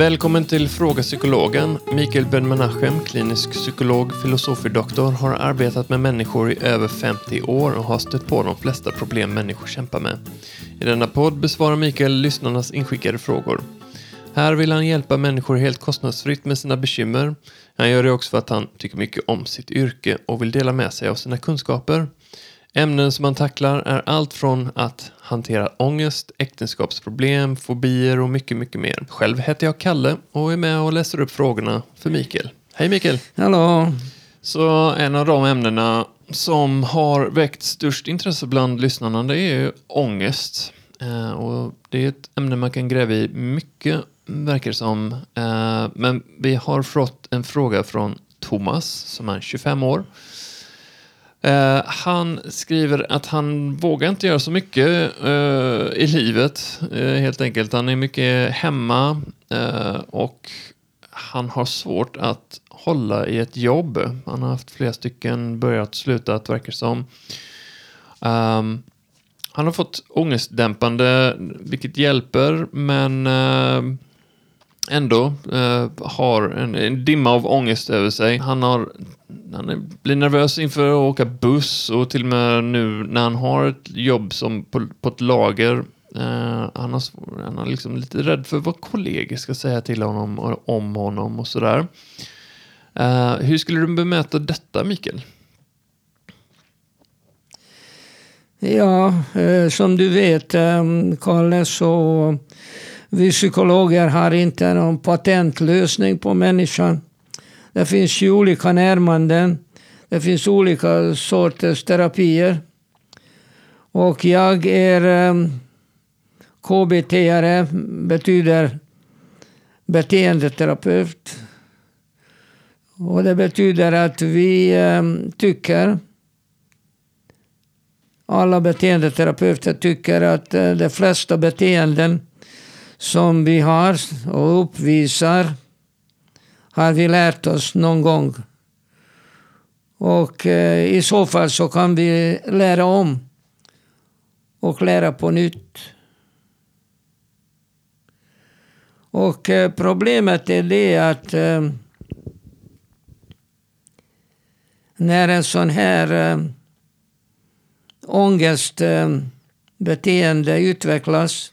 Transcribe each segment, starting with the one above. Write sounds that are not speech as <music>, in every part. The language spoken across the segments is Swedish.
Välkommen till Fråga Psykologen. Mikael Ben-Menachem, klinisk psykolog, filosofie-doktor, har arbetat med människor i över 50 år och har stött på de flesta problem människor kämpar med. I denna podd besvarar Mikael lyssnarnas inskickade frågor. Här vill han hjälpa människor helt kostnadsfritt med sina bekymmer. Han gör det också för att han tycker mycket om sitt yrke och vill dela med sig av sina kunskaper. Ämnen som han tacklar är allt från att hantera ångest, äktenskapsproblem, fobier och mycket, mycket mer. Själv heter jag Kalle och är med och läser upp frågorna för Mikael. Hej Mikael! Hallå! Så en av de ämnena som har väckt störst intresse bland lyssnarna det är ju ångest. Eh, och det är ett ämne man kan gräva i mycket, verkar det som. Eh, men vi har fått en fråga från Thomas som är 25 år. Eh, han skriver att han vågar inte göra så mycket eh, i livet, eh, helt enkelt. Han är mycket hemma eh, och han har svårt att hålla i ett jobb. Han har haft flera stycken, börjat, slutat, verkar som. Um, han har fått ångestdämpande, vilket hjälper, men uh, ändå eh, har en, en, dimma av ångest över sig. Han, har, han blir nervös inför att åka buss och till och med nu när han har ett jobb som på, på ett lager uh, han, har, han är liksom lite rädd för vad kollegor ska säga till honom och om honom och sådär. Eh, hur skulle du bemöta detta, Mikael? Ja, eh, som du vet, eh, Kalle, så vi psykologer har inte någon patentlösning på människan. Det finns ju olika närmanden. Det finns olika sorters terapier. Och jag är ehm, KBT-are, betyder beteendeterapeut. Och det betyder att vi ehm, tycker alla beteendeterapeuter tycker att eh, de flesta beteenden som vi har och uppvisar har vi lärt oss någon gång. Och eh, i så fall så kan vi lära om och lära på nytt. Och eh, problemet är det att eh, när en sån här eh, ångestbeteende eh, utvecklas.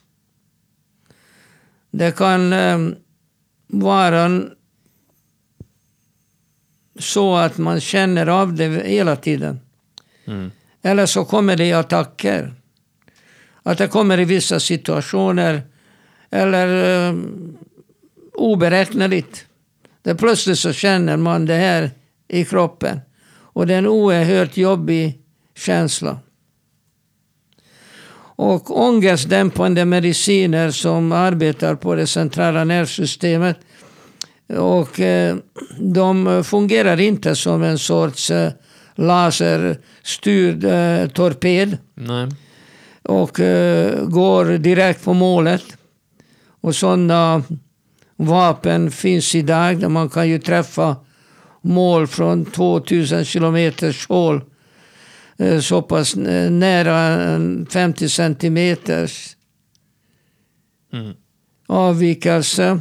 Det kan vara så att man känner av det hela tiden. Mm. Eller så kommer det i attacker. Att det kommer i vissa situationer. Eller um, oberäkneligt. Det plötsligt så känner man det här i kroppen. Och det är en oerhört jobbig känsla. Och ångestdämpande mediciner som arbetar på det centrala nervsystemet. Och eh, de fungerar inte som en sorts eh, laserstyrd eh, torped. Nej. Och går direkt på målet. Och sådana vapen finns idag. man kan ju träffa mål från 2000 kilometers håll så pass nära 50 centimeters mm. avvikelse.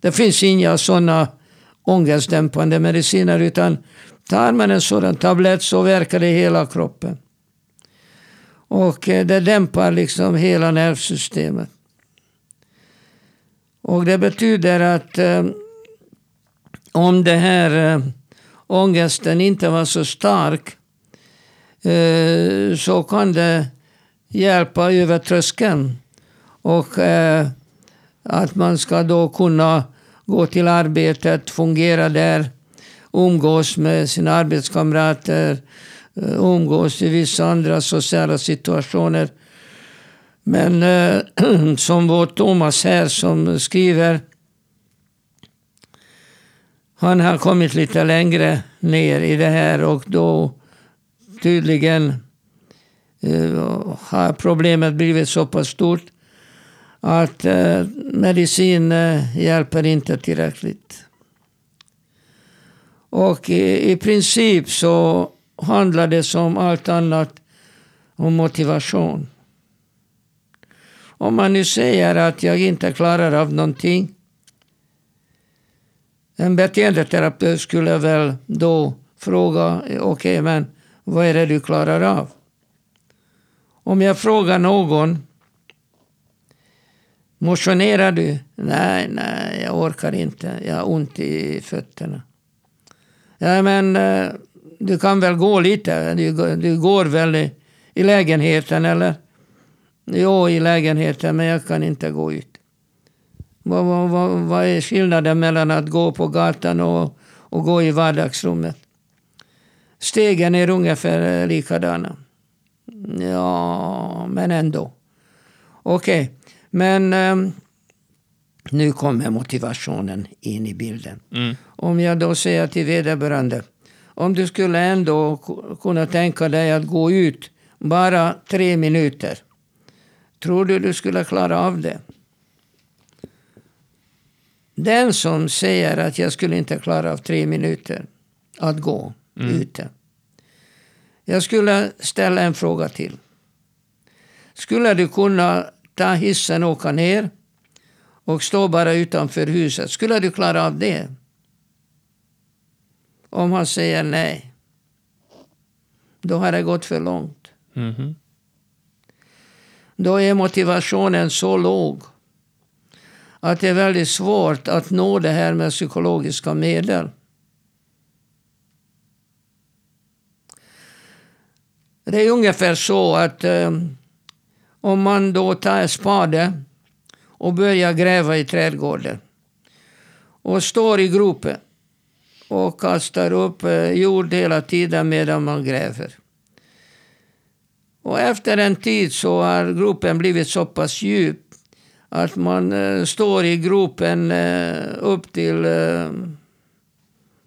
Det finns inga sådana ångestdämpande mediciner utan tar man en sådan tablett så verkar det hela kroppen. Och eh, det dämpar liksom hela nervsystemet. Och det betyder att eh, om det här eh, ångesten inte var så stark Eh, Eh, så kan det hjälpa över tröskeln. Och eh, att man ska då kunna gå till arbetet, fungera där, umgås med sina arbetskamrater, eh, umgås i vissa andra sociala situationer. Men <clears throat> som vår Thomas här som skriver, han har kommit lite längre ner i det här och då tydligen eh, har problemet blivit så pass stort att eh, medicin eh, hjälper inte tillräckligt. Och i, i princip så handlar det som allt annat om motivation. Om man nu säger att jag inte klarar av någonting En beteendeterapeut skulle väl då fråga, okej okay, men vad är det du klarar av? Om jag frågar någon, motionerar du? Nej, nej, jag orkar inte. Jag har ont i fötterna. Ja, men eh, du kan väl gå lite? Du, du går väl i, i lägenheten eller? Jo, i lägenheten, men jag kan inte gå ut. Vad, vad, vad, vad är skillnaden mellan att gå på gatan och, och gå i vardagsrummet? Stegen är ungefär likadana. Ja, men ändå. Okej, okay. men um, nu kommer motivationen in i bilden. Mm. Om jag då säger till vederbörande, om du skulle ändå kunna tänka dig att gå ut bara tre minuter. Tror du du skulle klara av det? Den som säger att jag skulle inte klara av tre minuter att gå mm. ute. Jag skulle ställa en fråga till. Skulle du kunna ta hissen och åka ner och stå bara utanför huset? Skulle du klara av det? Om han säger nej, då har det gått för långt. Mm. Då är motivationen så låg att det är väldigt svårt att nå det här med psykologiska medel. Det är ungefär så att eh, om man då tar en spade och börjar gräva i trädgården och står i gropen och kastar upp eh, jord hela tiden medan man gräver. Och efter en tid så har gropen blivit så pass djup att man eh, står i gropen eh, upp till eh,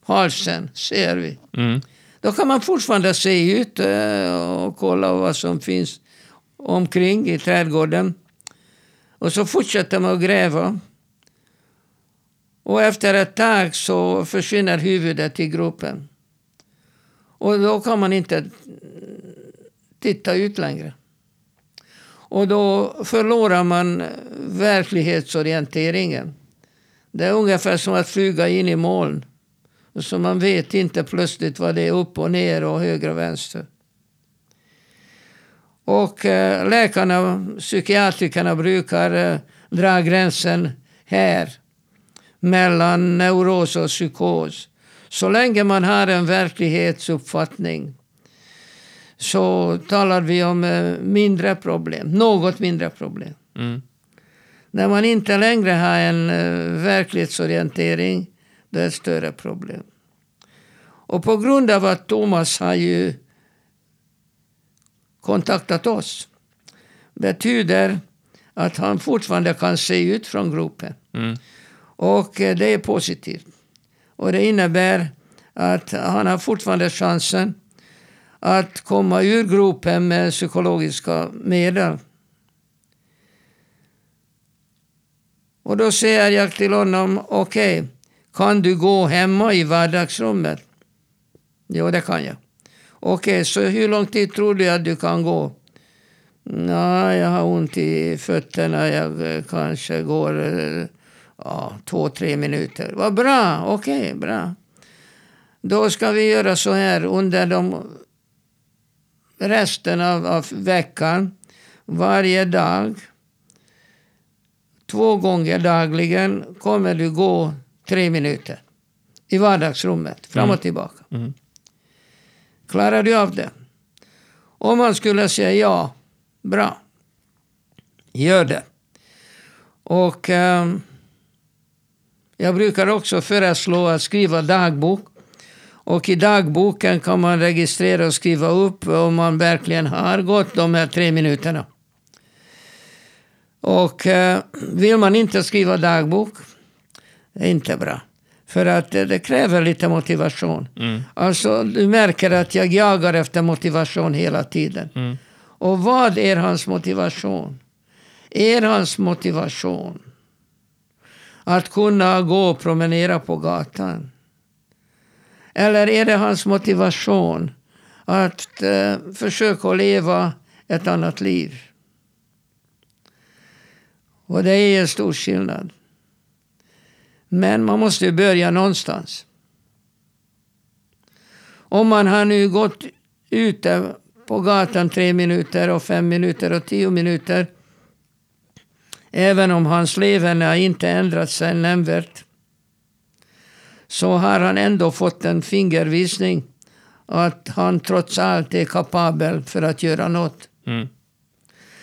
halsen, ser vi. Mm. Då kan man fortfarande se ut eh, och kolla vad som finns omkring i trädgården. Och så fortsätter man att gräva. Och efter ett tag så försvinner huvudet i gropen. Och då kan man inte titta ut längre. Och då förlorar man verklighetsorienteringen. Det är ungefär som att flyga in i moln. Så man vet inte plötsligt vad det är upp och ner och höger och vänster. Och eh, läkarna, psykiatrikerna brukar eh, dra gränsen här mellan neuros och psykos. Så länge man har en verklighetsuppfattning så talar vi om eh, mindre problem, något mindre problem. Mm. När man inte längre har en verklighetsorientering, det är ett större problem. Och på grund av att Thomas har ju kontaktat oss betyder att han fortfarande kan se ut från gruppen. Mm. Och eh, det är positivt. Och det innebär att han har fortfarande chansen att komma ur gropen med psykologiska medel. Och då säger jag till honom, okej, okay, kan du gå hemma i vardagsrummet? Jo, det kan jag. Okej, okay, så hur lång tid tror du att du kan gå? Nej, jag har ont i fötterna. Jag eh, kanske går eh, ja, två, tre minuter. Vad bra, okej, okay, bra. Då ska vi göra så här under de resten av, av veckan, varje dag, två gånger dagligen kommer du gå tre minuter i vardagsrummet, fram och mm. tillbaka. Mm. Klarar du av det? Om man skulle säga ja, bra, gör det. Och um, jag brukar också föreslå att skriva dagbok och i dagboken kan man registrera och skriva upp om man verkligen har gått de här tre minuterna. Och eh, vill man inte skriva dagbok, är inte bra. För att det, kräver lite motivation. Mm. Alltså, du märker att jag jagar efter motivation hela tiden. Mm. Och vad är hans motivation? Är hans motivation att kunna gå och promenera på gatan? Eller är det hans motivation att eh, försöka leva ett annat liv? Och det är en stor skillnad. Men man måste ju börja någonstans. Om man har nu gått ute på gatan tre minuter och fem minuter och tio minuter. Även om hans leverne inte ändrat sig nämnvärt. Så har han ändå fått en fingervisning att han trots allt är kapabel för att göra något. Mm.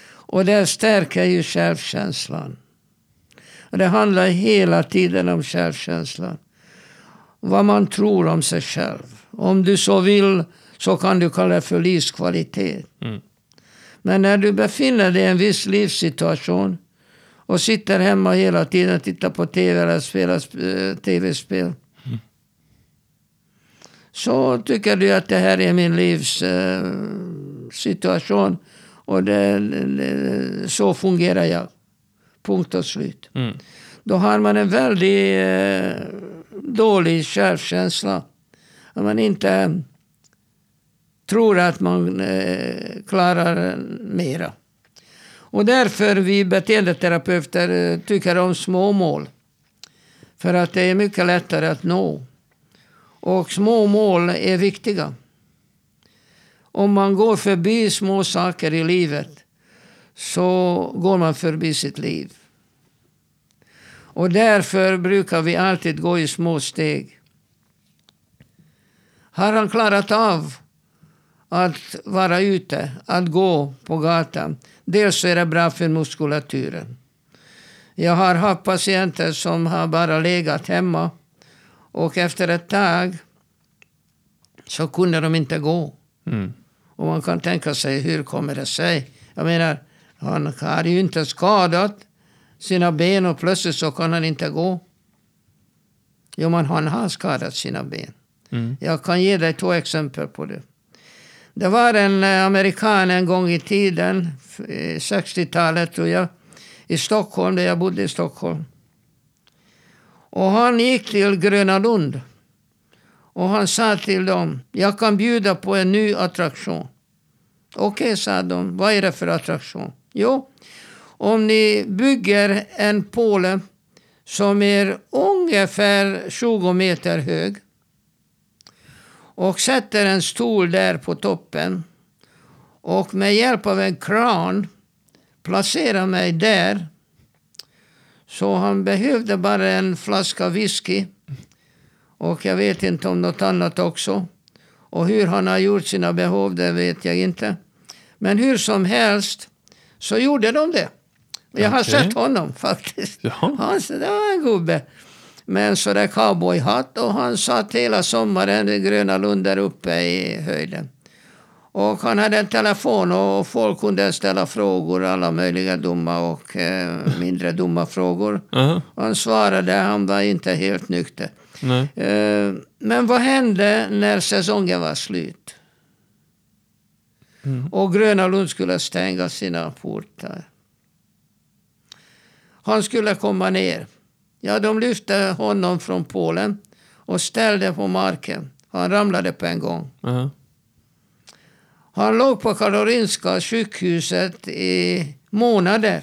Och det stärker ju självkänslan. Och det handlar hela tiden om självkänslan. Vad man tror om sig själv. Om du så vill så kan du kalla det för livskvalitet. Mm. Men när du befinner dig i en viss livssituation och sitter hemma hela tiden och tittar på tv eller spelar eh, tv-spel. Mm. Så tycker du att det här är min livssituation. och det, det, så fungerar jag. Punkt och slut. Mm. Då har man en väldigt eh, dålig självkänsla. Att man inte tror att man eh, klarar mera. Och därför vi beteendeterapeuter eh, tycker om små mål. För att det är mycket lättare att nå. Och små mål är viktiga. Om man går förbi små saker i livet så går man förbi sitt liv. Och därför brukar vi alltid gå i små steg. Har han klarat av att vara ute, att gå på gatan. Dels är det bra för muskulaturen. Jag har haft patienter som har bara legat hemma och efter ett tag så kunde de inte gå. Mm. Och man kan tänka sig, hur kommer det sig? Jag menar, han har ju inte skadat sina ben och plötsligt så kan han inte gå. Jo, men han har skadat sina ben. Mm. Jag kan ge dig två exempel på det. Det var en eh, amerikan en gång i tiden, 60-talet tror jag, i Stockholm, där jag bodde i Stockholm. Och han gick till Gröna Lund. Och han sa till dem, jag kan bjuda på en ny attraktion. Okej, okay, sa de, vad är det för attraktion? Jo, om ni bygger en påle som är ungefär 20 meter hög och sätter en stol där på toppen och med hjälp av en kran placerar mig där. Så han behövde bara en flaska whisky och jag vet inte om något annat också. Och hur han har gjort sina behov, det vet jag inte. Men hur som helst så gjorde de det. Jag har Okej. sett honom faktiskt. Jaha. Han, det var en gubbe med en sån där cowboyhatt och han satt hela sommaren vid Gröna Lund där uppe i höjden. Och han hade en telefon och folk kunde ställa frågor, alla möjliga dumma och eh, mindre dumma frågor. Aha. Han svarade, han var inte helt nykter. Eh, men vad hände när säsongen var slut? Mm. Och Gröna Lund skulle stänga sina portar. Han skulle komma ner. Ja, de lyfte honom från Polen och ställde på marken. Han ramlade på en gång. Aha. Han låg på Karolinska sjukhuset i månader.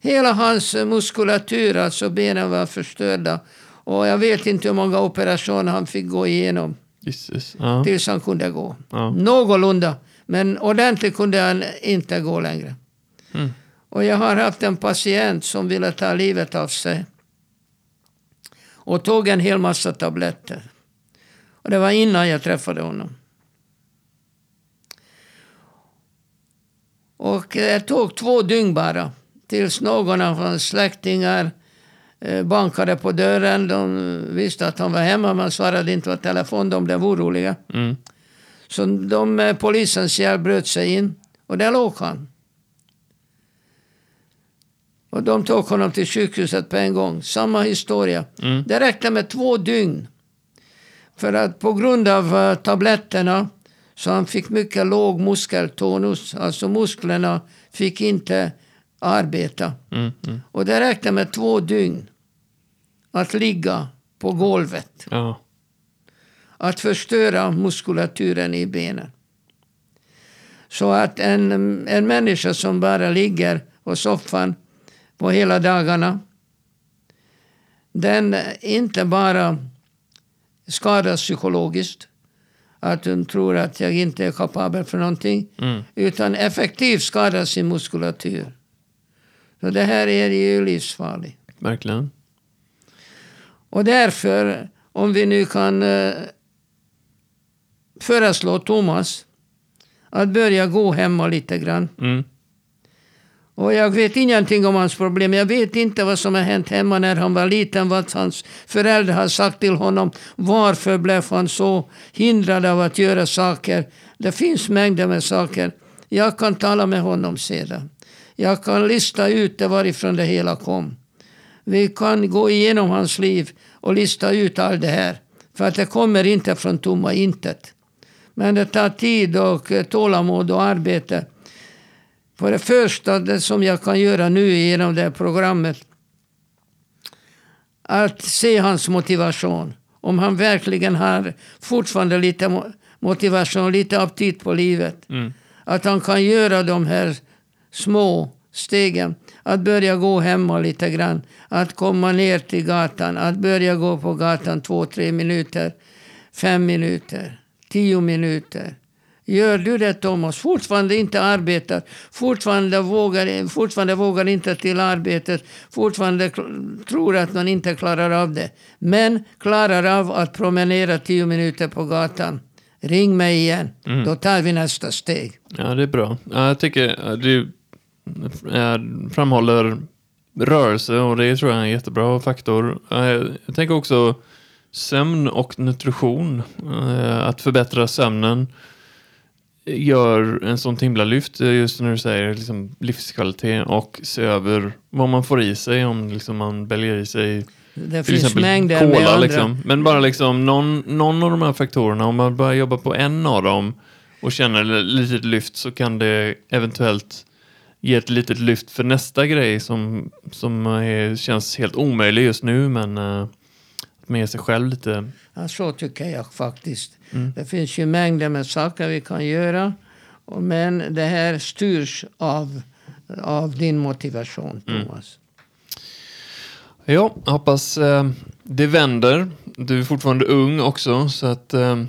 Hela hans muskulatur, alltså benen var förstörda. Och jag vet inte hur många operationer han fick gå igenom Gisses. Ja. tills han kunde gå. Ja. Någorlunda. Men ordentligt kunde han inte gå längre. Mm. Och jag har haft en patient som ville ta livet av sig. Och tog en hel massa tabletter. Och det var innan jag träffade honom. Och det tog två dygn bara. Tills någon av hans släktingar bankade på dörren. De visste att han var hemma men svarade inte på telefon. De blev oroliga. Mm. Så de med polisens hjälp bröt sig in. Och där låg han. Och de tog honom till sjukhuset på en gång. Samma historia. Mm. Det räckte med två dygn. För att på grund av eh, tabletterna så han fick mycket låg muskeltonus. Alltså musklerna fick inte arbeta. Mm. Mm. Och det räckte med två dygn att ligga på golvet. Ja. Att förstöra muskulaturen i benen. Så att en, en människa som bara ligger på soffan på hela dagarna den inte bara skadas psykologiskt, att hon tror att jag inte är kapabel för någonting, Mm. utan effektivt skadar sin muskulatur. Så det här är ju livsfarligt. Verkligen. Och därför, om vi nu kan eh, föreslå Thomas att börja gå hemma lite grann. Mm. Och jag vet ingenting om hans problem. Jag vet inte vad som har hänt hemma när han var liten. Vad hans föräldrar har sagt till honom. Varför blev han så hindrad av att göra saker? Det finns mängder med saker. Jag kan tala med honom sedan. Jag kan lista ut det varifrån det hela kom. Vi kan gå igenom hans liv och lista ut allt det här. För att det kommer inte från tomma intet. Men det tar tid och tålamod och arbete. För det första, det som jag kan göra nu genom det här programmet, att se hans motivation. Om han verkligen har fortfarande lite mo- motivation, lite aptit på livet. Mm. Att han kan göra de här små stegen. Att börja gå hemma lite grann. Att komma ner till gatan. Att börja gå på gatan två, tre minuter. Fem minuter. Tio minuter. Gör du det Thomas, fortfarande inte arbetar, fortfarande vågar, fortfarande vågar inte till arbetet, fortfarande tror att man inte klarar av det. Men klarar av att promenera tio minuter på gatan. Ring mig igen, då tar vi nästa steg. Ja, det är bra. Ja, jag tycker eh, framhåller rörelse och det tror jag är en jättebra faktor. Eh, Jag tänker också sömn och nutrition. Eh, Att förbättra sömnen gör en sån himla lyft, eh, just när du säger liksom livskvalitet och se över vad man får i sig om liksom man väljer i sig Det till finns exempel cola. Liksom. Men bara liksom någon, någon av de här faktorerna, om man börjar jobba på en av dem och känner ett litet lyft så kan det eventuellt ge ett litet lyft för nästa grej som, som är, känns helt omöjlig just nu men uh, ger sig själv lite... Ja, så tycker jag faktiskt. Mm. Det finns ju mängder med saker vi kan göra. Men det här styrs av, av din motivation, Mm. Thomas. Ja, jag hoppas eh, det vänder. Du är fortfarande ung också så att eh,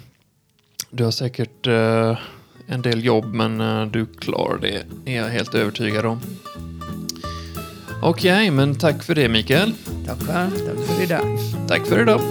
du har säkert en del jobb men eh, du klarar det är jag helt övertygad om. Okej, men tack för det Mikael. Tackar. Tack för idag. Tack för idag.